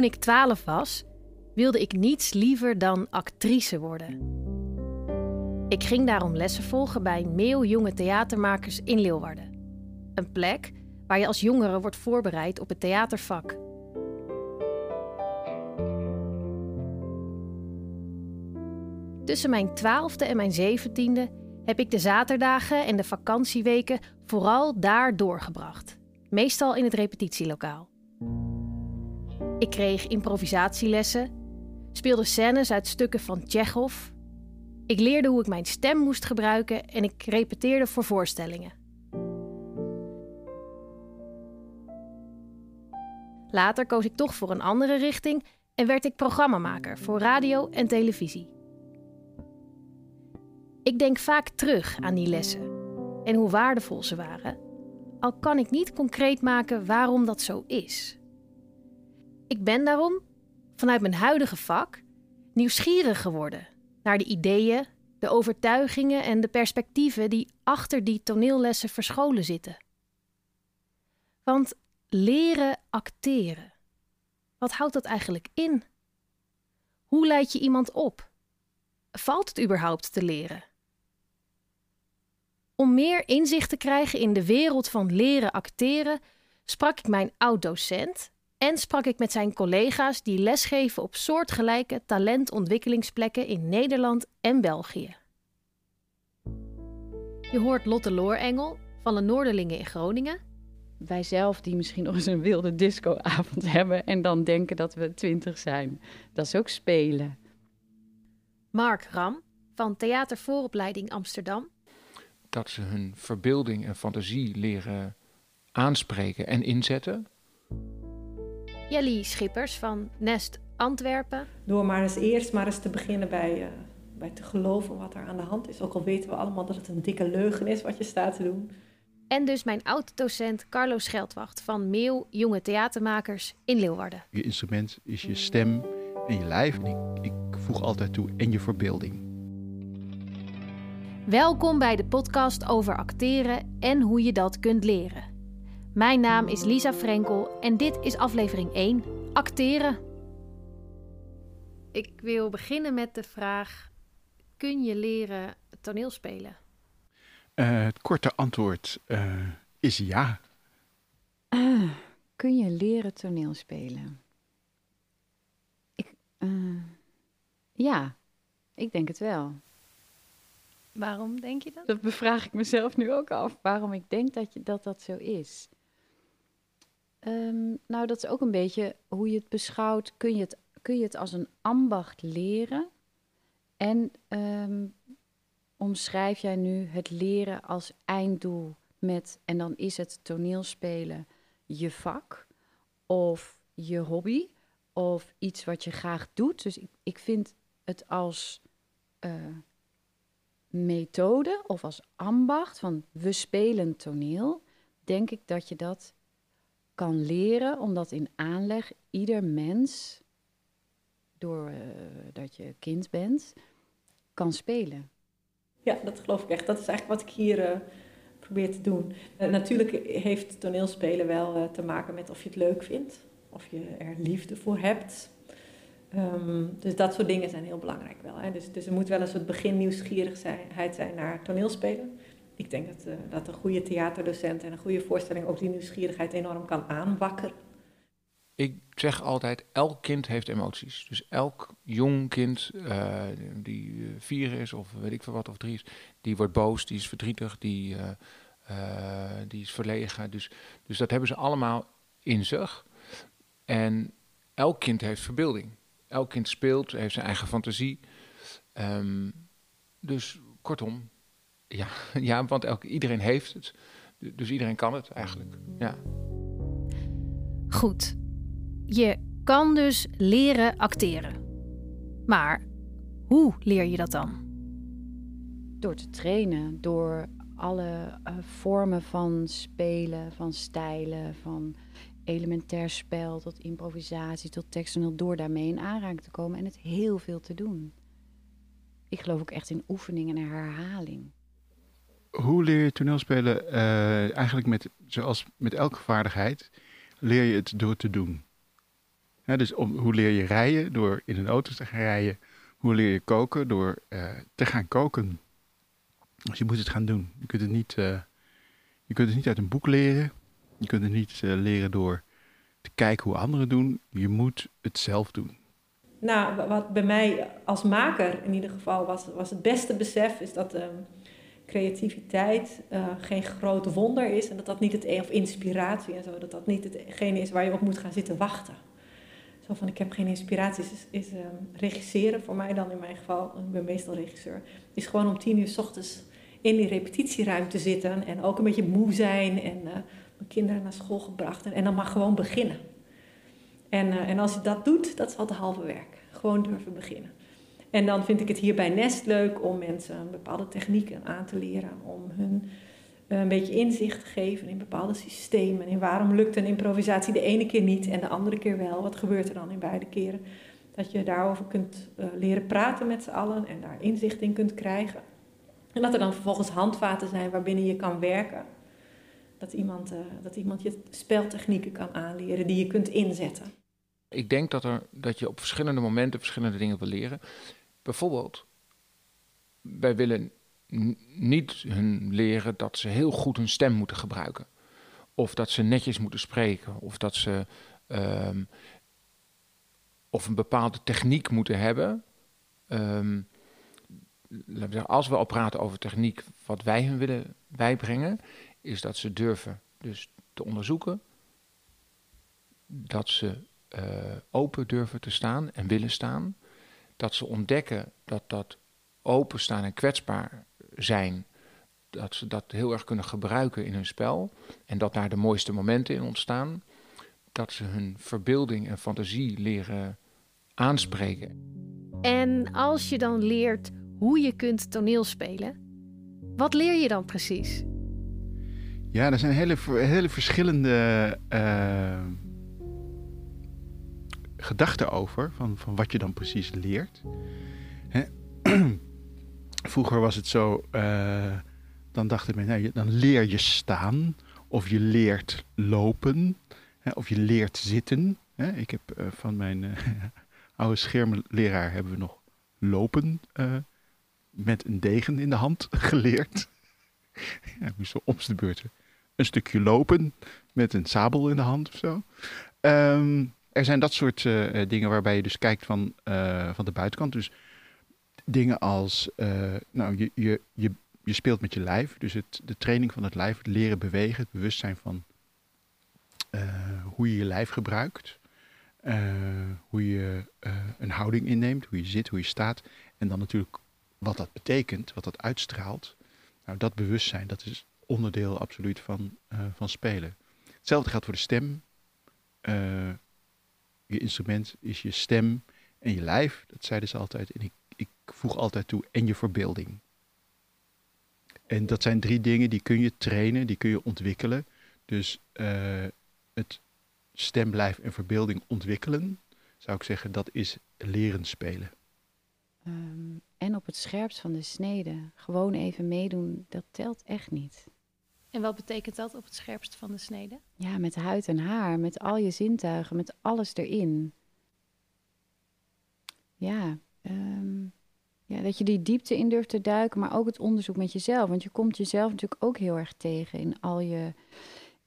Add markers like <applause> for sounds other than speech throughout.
Toen ik 12 was, wilde ik niets liever dan actrice worden. Ik ging daarom lessen volgen bij Meeuw Jonge Theatermakers in Leeuwarden. Een plek waar je als jongere wordt voorbereid op het theatervak. Tussen mijn twaalfde en mijn zeventiende heb ik de zaterdagen en de vakantieweken vooral daar doorgebracht. Meestal in het repetitielokaal. Ik kreeg improvisatielessen, speelde scènes uit stukken van Tsjechov. Ik leerde hoe ik mijn stem moest gebruiken en ik repeteerde voor voorstellingen. Later koos ik toch voor een andere richting en werd ik programmamaker voor radio en televisie. Ik denk vaak terug aan die lessen en hoe waardevol ze waren, al kan ik niet concreet maken waarom dat zo is. Ik ben daarom, vanuit mijn huidige vak, nieuwsgierig geworden naar de ideeën, de overtuigingen en de perspectieven die achter die toneellessen verscholen zitten. Want leren acteren, wat houdt dat eigenlijk in? Hoe leid je iemand op? Valt het überhaupt te leren? Om meer inzicht te krijgen in de wereld van leren acteren, sprak ik mijn oud-docent en sprak ik met zijn collega's die lesgeven op soortgelijke talentontwikkelingsplekken in Nederland en België. Je hoort Lotte Loorengel van de Noorderlingen in Groningen. Wij zelf die misschien nog eens een wilde discoavond hebben en dan denken dat we twintig zijn. Dat is ook spelen. Mark Ram van Theatervooropleiding Amsterdam dat ze hun verbeelding en fantasie leren aanspreken en inzetten. Jelly Schippers van Nest Antwerpen. Door maar eens eerst maar eens te beginnen bij, uh, bij te geloven wat er aan de hand is. Ook al weten we allemaal dat het een dikke leugen is wat je staat te doen. En dus mijn oud-docent Carlo Scheldwacht van Meeuw Jonge Theatermakers in Leeuwarden. Je instrument is je stem en je lijf. Ik, ik voeg altijd toe en je verbeelding. Welkom bij de podcast over acteren en hoe je dat kunt leren. Mijn naam is Lisa Frenkel en dit is aflevering 1: Acteren. Ik wil beginnen met de vraag: kun je leren toneelspelen? Uh, het korte antwoord uh, is ja. Uh, kun je leren toneelspelen? Ik, ja, ik denk het wel. Waarom denk je dat? Dat bevraag ik mezelf nu ook af. Waarom ik denk dat je, dat, dat zo is. Um, nou, dat is ook een beetje hoe je het beschouwt. Kun je het, kun je het als een ambacht leren? En um, omschrijf jij nu het leren als einddoel met, en dan is het toneelspelen je vak of je hobby of iets wat je graag doet. Dus ik, ik vind het als uh, methode of als ambacht van we spelen toneel, denk ik dat je dat kan leren, omdat in aanleg ieder mens, doordat uh, dat je kind bent, kan spelen. Ja, dat geloof ik echt. Dat is eigenlijk wat ik hier uh, probeer te doen. Uh, natuurlijk heeft toneelspelen wel te maken met of je het leuk vindt, of je er liefde voor hebt. Um, dus dat soort dingen zijn heel belangrijk wel. Hè. Dus, dus er moet wel een soort begin nieuwsgierigheid zijn naar toneelspelen. Ik denk dat, uh, dat een goede theaterdocent en een goede voorstelling ook die nieuwsgierigheid enorm kan aanwakkeren. Ik zeg altijd, elk kind heeft emoties. Dus elk jong kind uh, die vier is of weet ik veel wat, of drie is, die wordt boos, die is verdrietig, die, die is verlegen. Dus, dus dat hebben ze allemaal in zich. En elk kind heeft verbeelding elk kind speelt, heeft zijn eigen fantasie. Um, dus kortom, ja, <laughs> ja want elk, iedereen heeft het. Dus iedereen kan het eigenlijk. Ja. Goed. Je kan dus leren acteren. Maar hoe leer je dat dan? Door te trainen, door alle uh, vormen van spelen, van stijlen, van elementair spel tot improvisatie tot tekst door daarmee in aanraking te komen en het heel veel te doen. Ik geloof ook echt in oefening en herhaling. Hoe leer je toneelspelen? Uh, eigenlijk met, zoals met elke vaardigheid, leer je het door te doen. dus hoe leer je rijden? Door in een auto te gaan rijden. Hoe leer je koken? Door uh, te gaan koken. Dus je moet het gaan doen. Je kunt het niet, uh, je kunt het niet uit een boek leren. Je kunt het niet leren door te kijken hoe anderen doen. Je moet het zelf doen. Nou, wat bij mij als maker in ieder geval was, was het beste besef, is dat um, creativiteit uh, geen groot wonder is. En dat dat niet het, e- of inspiratie en zo, dat dat niet hetgene is waar je op moet gaan zitten wachten. Zo van, ik heb geen inspiratie, is, is um, regisseren voor mij dan in mijn geval, ik ben meestal regisseur, is gewoon om tien uur s ochtends in die repetitieruimte zitten en ook een beetje moe zijn en uh, mijn kinderen naar school gebracht en, dan maar gewoon beginnen. En, uh, en als je dat doet, dat is al het halve werk. Gewoon durven beginnen. En dan vind ik het hier bij Nest leuk om mensen bepaalde technieken aan te leren. Om hun een beetje inzicht te geven in bepaalde systemen. En waarom lukt een improvisatie de ene keer niet en de andere keer wel. Wat gebeurt er dan in beide keren? Dat je daarover kunt uh, leren praten met z'n allen en daar inzicht in kunt krijgen. En dat er dan vervolgens handvaten zijn waarbinnen je kan werken. Dat iemand, uh, dat iemand je speltechnieken kan aanleren die je kunt inzetten. Ik denk dat, er, dat je op verschillende momenten verschillende dingen wil leren. Bijvoorbeeld, wij willen niet hun leren dat ze heel goed hun stem moeten gebruiken. Of dat ze netjes moeten spreken. Of dat ze um, of een bepaalde techniek moeten hebben. Um, als we al praten over techniek, wat wij hun willen bijbrengen, is dat ze durven dus te onderzoeken. Dat ze uh, open durven te staan en willen staan. Dat ze ontdekken dat dat openstaan en kwetsbaar zijn, dat ze dat heel erg kunnen gebruiken in hun spel. En dat daar de mooiste momenten in ontstaan. Dat ze hun verbeelding en fantasie leren aanspreken. En als je dan leert hoe je kunt toneelspelen, wat leer je dan precies? Ja, er zijn hele, hele verschillende uh, gedachten over van, van wat je dan precies leert. Hè? <clears throat> Vroeger was het zo, uh, dan dacht ik, nou, dan leer je staan of je leert lopen hè, of je leert zitten. Hè? Ik heb uh, van mijn uh, <laughs> oude schermleraar hebben we nog lopen met een degen in de hand <laughs> geleerd. ja, moest zo om de beurt een stukje lopen met een sabel in de hand of zo. Um, er zijn dat soort uh, dingen waarbij je dus kijkt van, uh, van de buitenkant. Dus dingen als, nou, je, je, je, je speelt met je lijf. Dus het, de training van het lijf, het leren bewegen, het bewustzijn van hoe je je lijf gebruikt. hoe je een houding inneemt, hoe je zit, hoe je staat. En dan natuurlijk wat dat betekent, wat dat uitstraalt. Nou, dat bewustzijn, dat is onderdeel absoluut van, van spelen. Hetzelfde geldt voor de stem je instrument is je stem en je lijf. Dat zeiden ze altijd. En ik, ik voeg altijd toe en je verbeelding. En dat zijn drie dingen die kun je trainen, die kun je ontwikkelen. Dus uh, het stem, lijf en verbeelding ontwikkelen, zou ik zeggen, dat is leren spelen. Um, en op het scherpst van de snede, gewoon even meedoen, dat telt echt niet. En wat betekent dat op het scherpst van de snede? Ja, met huid en haar, met al je zintuigen, met alles erin. Ja, um, ja, dat je die diepte in durft te duiken, maar ook het onderzoek met jezelf. Want je komt jezelf natuurlijk ook heel erg tegen in al je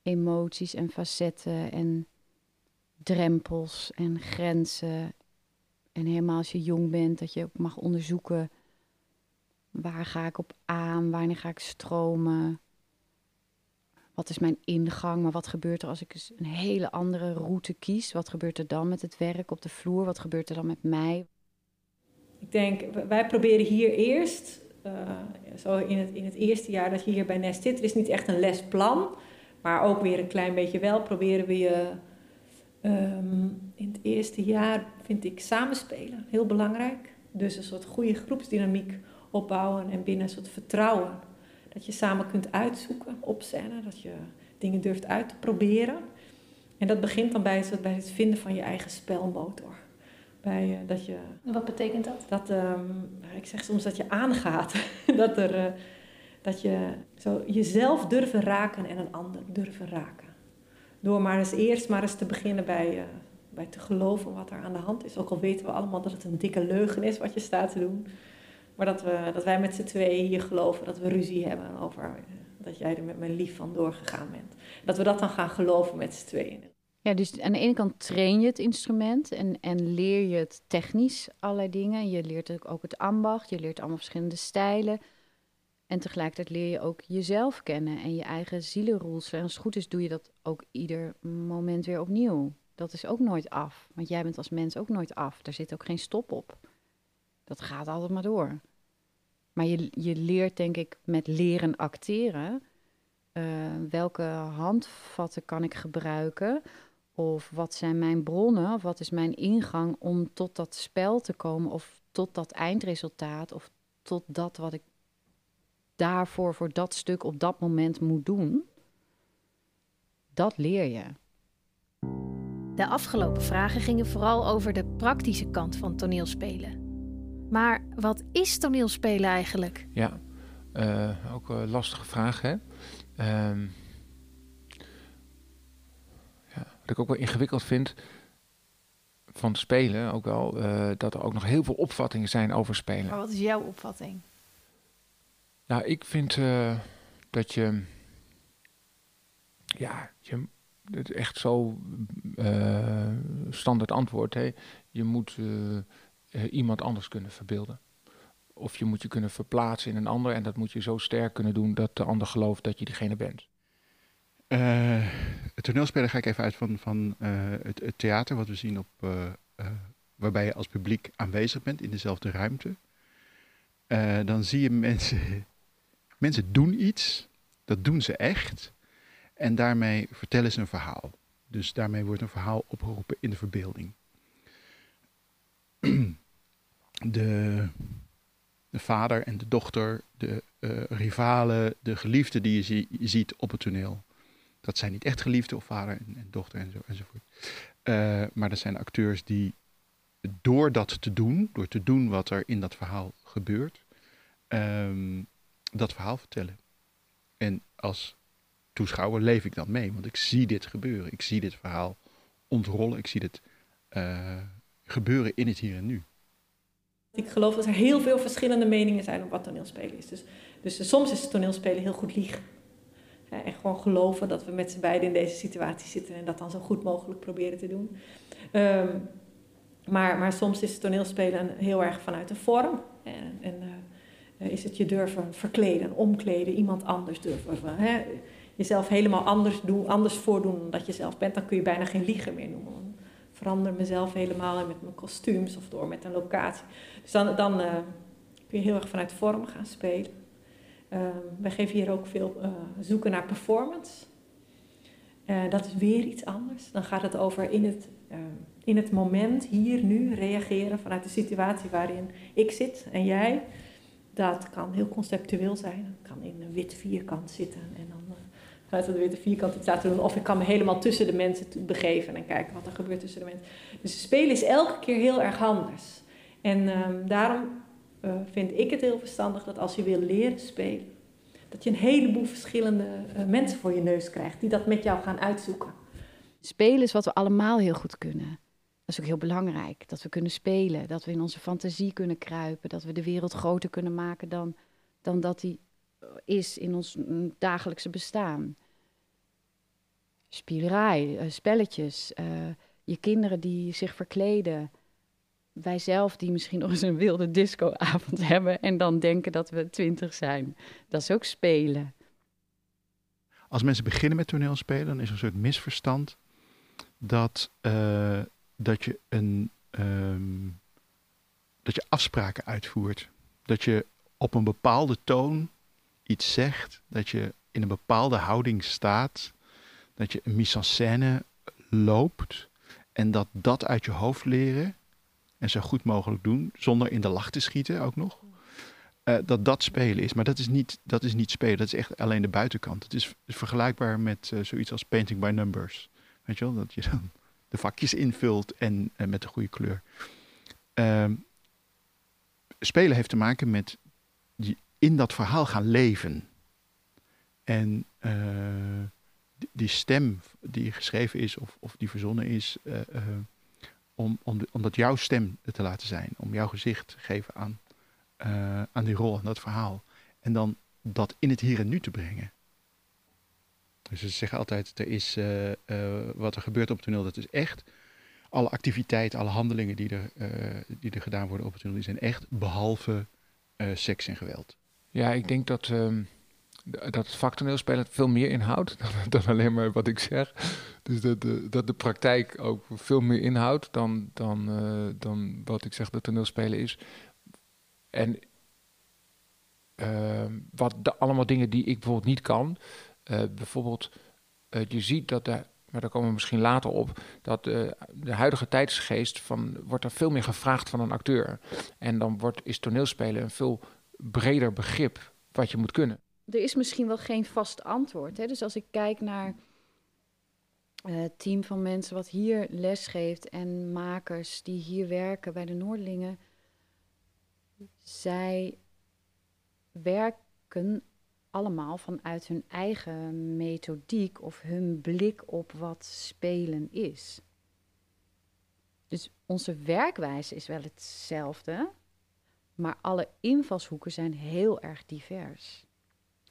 emoties en facetten en drempels en grenzen. En helemaal als je jong bent, dat je mag onderzoeken waar ga ik op aan, wanneer ga ik stromen wat is mijn ingang, maar wat gebeurt er als ik een hele andere route kies? Wat gebeurt er dan met het werk op de vloer? Wat gebeurt er dan met mij? Ik denk, wij proberen hier eerst, uh, zo in het, in het eerste jaar dat je hier bij Nest zit, er is niet echt een lesplan, maar ook weer een klein beetje wel, proberen we je um, in het eerste jaar, vind ik, samenspelen heel belangrijk. Dus een soort goede groepsdynamiek opbouwen en binnen een soort vertrouwen dat je samen kunt uitzoeken op scène, dat je dingen durft uit te proberen. En dat begint dan bij het, bij het vinden van je eigen spelmotor. Bij, uh, dat je, Wat betekent dat? Dat, um, ik zeg soms dat je aangaat. <laughs> dat, er, uh, dat je zo jezelf durven raken en een ander durven raken. Door maar eens eerst maar eens te beginnen bij, uh, bij te geloven wat er aan de hand is. Ook al weten we allemaal dat het een dikke leugen is wat je staat te doen. Maar dat, we, dat wij met z'n tweeën hier geloven dat we ruzie hebben over eh, dat jij er met mijn lief van doorgegaan bent. Dat we dat dan gaan geloven met z'n tweeën. Ja, dus aan de ene kant train je het instrument en, en leer je het technisch allerlei dingen. Je leert ook het ambacht, je leert allemaal verschillende stijlen. En tegelijkertijd leer je ook jezelf kennen en je eigen zielenroels. En als het goed is, doe je dat ook ieder moment weer opnieuw. Dat is ook nooit af, want jij bent als mens ook nooit af. Daar zit ook geen stop op. Dat gaat altijd maar door. Maar je, je leert, denk ik, met leren acteren. Uh, welke handvatten kan ik gebruiken? Of wat zijn mijn bronnen? Of wat is mijn ingang om tot dat spel te komen? Of tot dat eindresultaat? Of tot dat wat ik daarvoor, voor dat stuk op dat moment moet doen? Dat leer je. De afgelopen vragen gingen vooral over de praktische kant van toneelspelen. Maar wat is toneelspelen eigenlijk? Ja, uh, ook een lastige vraag, hè? Um, ja, wat ik ook wel ingewikkeld vind van spelen, ook wel, uh, dat er ook nog heel veel opvattingen zijn over spelen. Maar wat is jouw opvatting? Nou, ik vind uh, dat je, ja, je, het echt zo uh, standaard antwoord, hè? je moet uh, iemand anders kunnen verbeelden. Of je moet je kunnen verplaatsen in een ander en dat moet je zo sterk kunnen doen dat de ander gelooft dat je diegene bent. Uh, het toneelspelen ga ik even uit van, van uh, het, theater, wat we zien op, waarbij je als publiek aanwezig bent in dezelfde ruimte. dan zie je mensen, mensen doen iets, dat doen ze echt, en daarmee vertellen ze een verhaal. Dus daarmee wordt een verhaal opgeroepen in de verbeelding. <clears throat> de, de vader en de dochter, de uh, rivalen, de geliefden die je, zie, je, ziet op het toneel. Dat zijn niet echt geliefden of vader en, en dochter en zo, enzovoort. Uh, maar dat zijn acteurs die door dat te doen, door te doen wat er in dat verhaal gebeurt, um, dat verhaal vertellen. En als toeschouwer leef ik dan mee, want ik zie dit gebeuren. Ik zie dit verhaal ontrollen, ik zie dit uh, gebeuren in het hier en nu. Ik geloof dat er heel veel verschillende meningen zijn op wat toneelspelen is. Dus, dus soms is toneelspelen heel goed liegen. en gewoon geloven dat we met z'n beiden in deze situatie zitten en dat dan zo goed mogelijk proberen te doen. Um, maar, maar soms is toneelspelen heel erg vanuit de vorm. En, en uh, is het je durven verkleden, omkleden, iemand anders durven. Hè? Jezelf helemaal anders, doen, anders voordoen dan dat je zelf bent, dan kun je bijna geen liegen meer noemen verander mezelf helemaal met mijn kostuums of door met een locatie. Dus dan, dan uh, kun je heel erg vanuit vorm gaan spelen. Uh, wij geven hier ook veel uh, zoeken naar performance. dat is weer iets anders. Dan gaat het over in het, in het moment, hier, nu, reageren vanuit de situatie waarin ik zit en jij. Dat kan heel conceptueel zijn. Dat kan in een wit vierkant zitten vanuit de witte vierkant iets laten doen. Of ik kan me helemaal tussen de mensen begeven en kijken wat er gebeurt tussen de mensen. Dus spelen is elke keer heel erg anders. En um, daarom uh, vind ik het heel verstandig dat als je wil leren spelen, dat je een heleboel verschillende uh, mensen voor je neus krijgt die dat met jou gaan uitzoeken. Spelen is wat we allemaal heel goed kunnen. Dat is ook heel belangrijk, dat we kunnen spelen, dat we in onze fantasie kunnen kruipen, dat we de wereld groter kunnen maken dan, dan dat die eh, is in ons mm, dagelijkse bestaan spielerij, uh, spelletjes, uh, je kinderen die zich verkleden. Wij zelf die misschien nog eens een wilde discoavond <laughs> hebben en dan denken dat we twintig zijn. Dat is ook spelen. Als mensen beginnen met toneelspelen, dan is er een soort misverstand dat, uh, dat, je een, um, dat je afspraken uitvoert. Dat je op een bepaalde toon iets zegt, dat je in een bepaalde houding staat dat je een mise en scène loopt en dat dat uit je hoofd leren en zo goed mogelijk doen, zonder in de lach te schieten ook nog. Uh, dat dat spelen is. Maar dat is, niet, dat is niet spelen, dat is echt alleen de buitenkant. Het is vergelijkbaar met uh, zoiets als painting by numbers. Weet je wel, dat je dan de vakjes invult en uh, met de goede kleur. Ehm, spelen heeft te maken met in dat verhaal gaan leven. En die stem die geschreven is of, of die verzonnen is, uh, uh, om, om, om dat jouw stem te laten zijn. Om jouw gezicht te geven aan, uh, aan die rol, aan dat verhaal. En dan dat in het hier en nu te brengen. Dus ze zeggen altijd, er is, wat er gebeurt op het toneel, dat is echt. Alle activiteiten, alle handelingen die er, die er gedaan worden op het toneel, die zijn echt, behalve seks en geweld. Ja, ik denk dat, um, dat het vak toneelspelen veel meer inhoudt <laughs> dan, dan, alleen maar wat ik zeg. Dus dat de, dat de praktijk ook veel meer inhoudt dan, dan, dan wat ik zeg dat toneelspelen is. En uh, wat de, allemaal dingen die ik bijvoorbeeld niet kan. Uh, bijvoorbeeld, uh, je ziet dat de, maar daar komen we misschien later op, dat de, de huidige tijdsgeest van wordt er veel meer gevraagd van een acteur. En dan wordt, is toneelspelen een veel breder begrip wat je moet kunnen. Er is misschien wel geen vast antwoord. Hè? Dus als ik kijk naar het team van mensen wat hier les geeft en makers die hier werken bij de Noordelingen, zij werken allemaal vanuit hun eigen methodiek of hun blik op wat spelen is. Dus onze werkwijze is wel hetzelfde, maar alle invalshoeken zijn heel erg divers.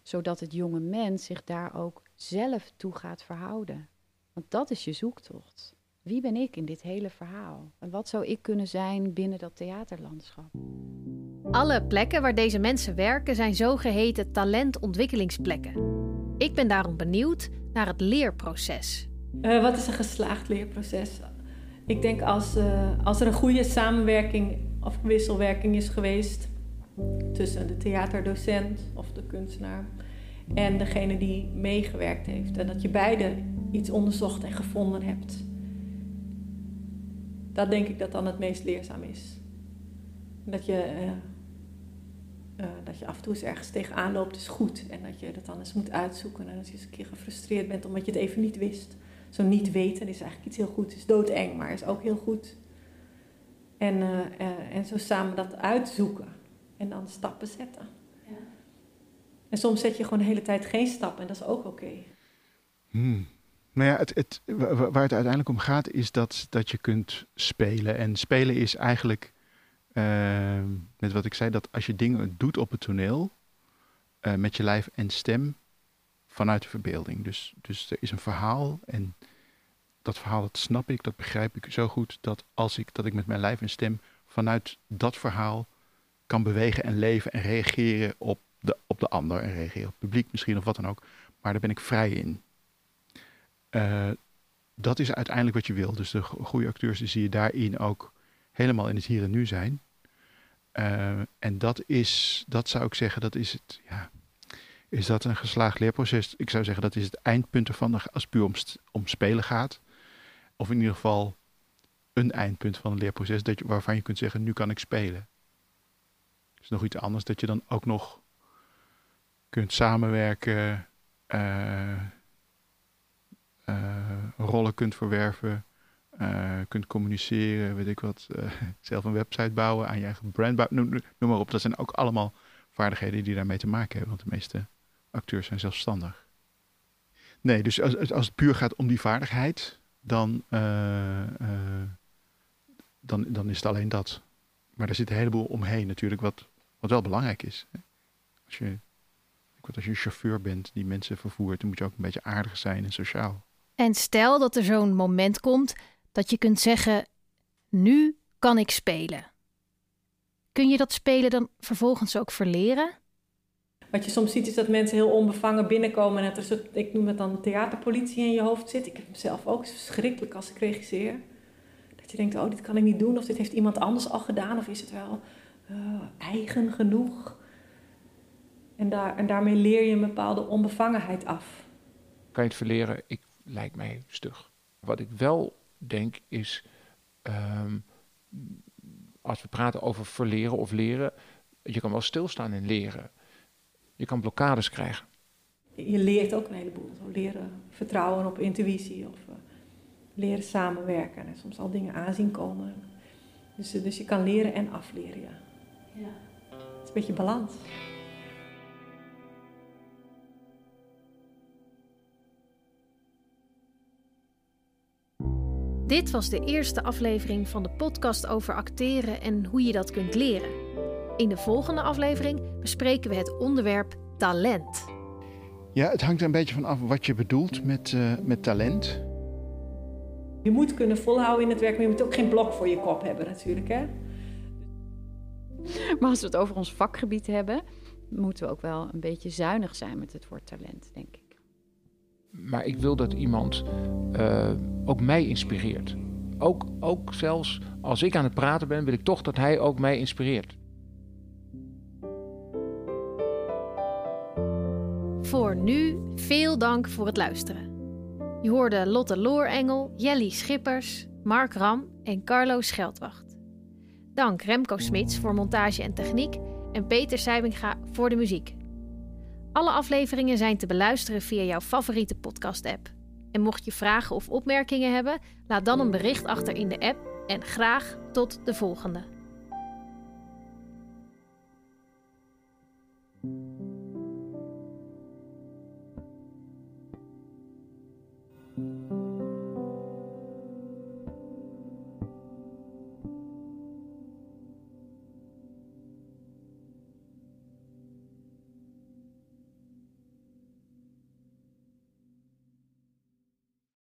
Zodat het jonge mens zich daar ook zelf toe gaat verhouden. Want dat is je zoektocht. Wie ben ik in dit hele verhaal? En wat zou ik kunnen zijn binnen dat theaterlandschap? Alle plekken waar deze mensen werken zijn zogeheten talentontwikkelingsplekken. Ik ben daarom benieuwd naar het leerproces. Uh, wat is een geslaagd leerproces? Ik denk als, uh, als er een goede samenwerking of wisselwerking is geweest tussen de theaterdocent of de kunstenaar en degene die meegewerkt heeft. En dat je beide iets onderzocht en gevonden hebt dat denk ik dat dan het meest leerzaam is. Dat je, uh, uh, dat je af en toe eens ergens tegenaan loopt is goed. En dat je dat dan eens moet uitzoeken. En als je eens een keer gefrustreerd bent omdat je het even niet wist. Zo niet weten is eigenlijk iets heel goed. is doodeng, maar is ook heel goed. En, uh, en zo samen dat uitzoeken. En dan stappen zetten. Ja. En soms zet je gewoon de hele tijd geen stap. En dat is ook oké. Okay. Hmm. Nou ja, het, het, waar het uiteindelijk om gaat is dat, dat je kunt spelen. En spelen is eigenlijk, uh, met wat ik zei, dat als je dingen doet op het toneel, uh, met je lijf en stem, vanuit de verbeelding. Dus, dus er is een verhaal en dat verhaal, dat snap ik, dat begrijp ik zo goed, dat als ik, dat ik met mijn lijf en stem vanuit dat verhaal kan bewegen en leven en reageren op de, op de ander en reageren op het publiek misschien of wat dan ook. Maar daar ben ik vrij in. Uh, dat is uiteindelijk wat je wil. Dus de goede acteurs die zie je daarin ook helemaal in het hier en nu zijn. Uh, en dat is, dat zou ik zeggen, dat is het, ja, is dat een geslaagd leerproces? Ik zou zeggen dat is het eindpunt ervan als het puur om, om spelen gaat. Of in ieder geval een eindpunt van een leerproces dat je, waarvan je kunt zeggen, nu kan ik spelen. Is nog iets anders dat je dan ook nog kunt samenwerken. Uh, uh, rollen kunt verwerven, uh, kunt communiceren, weet ik wat, <laughs> zelf een website bouwen, aan je eigen brand bouwen, noem, noem, maar op. Dat zijn ook allemaal vaardigheden die daarmee te maken hebben, want de meeste acteurs zijn zelfstandig. Nee, dus als, als het puur gaat om die vaardigheid, dan, dan, dan is het alleen dat. Maar er zit een heleboel omheen natuurlijk, wat, wat wel belangrijk is. Als je, als je een chauffeur bent die mensen vervoert, dan moet je ook een beetje aardig zijn en sociaal. En stel dat er zo'n moment komt dat je kunt zeggen: Nu kan ik spelen. Kun je dat spelen dan vervolgens ook verleren? Wat je soms ziet is dat mensen heel onbevangen binnenkomen en dat er zo, ik noem het dan theaterpolitie in je hoofd zit. Ik heb hem zelf ook, verschrikkelijk als ik regisseer. Dat je denkt, oh dit kan ik niet doen of dit heeft iemand anders al gedaan of is het wel uh, eigen genoeg. En, daar, en daarmee leer je een bepaalde onbevangenheid af. Kan je het verleren? Ik lijkt mij stug. Wat ik wel denk is, um, als we praten over verleren of leren, je kan wel stilstaan in leren. Je kan blokkades krijgen. Je leert ook een heleboel. Zo leren vertrouwen op intuïtie of uh, leren samenwerken en soms al dingen aanzien komen. Dus, dus je kan leren en afleren, ja. Ja. Het is een beetje balans. Dit was de eerste aflevering van de podcast over acteren en hoe je dat kunt leren. In de volgende aflevering bespreken we het onderwerp talent. Ja, het hangt er een beetje van af wat je bedoelt met, uh, met talent. Je moet kunnen volhouden in het werk, maar je moet ook geen blok voor je kop hebben natuurlijk. Hè? <laughs> Maar als we het over ons vakgebied hebben, moeten we ook wel een beetje zuinig zijn met het woord talent, denk ik. Maar ik wil dat iemand uh, ook mij inspireert. Ook, ook zelfs als ik aan het praten ben, wil ik toch dat hij ook mij inspireert. Voor nu veel dank voor het luisteren. Je hoorde Lotte Loorengel, Jelly Schippers, Mark Ram en Carlo Scheldwacht. Dank Remco Smits voor montage en techniek en Peter Seibinga voor de muziek. Alle afleveringen zijn te beluisteren via jouw favoriete podcast-app. En mocht je vragen of opmerkingen hebben, laat dan een bericht achter in de app en graag tot de volgende.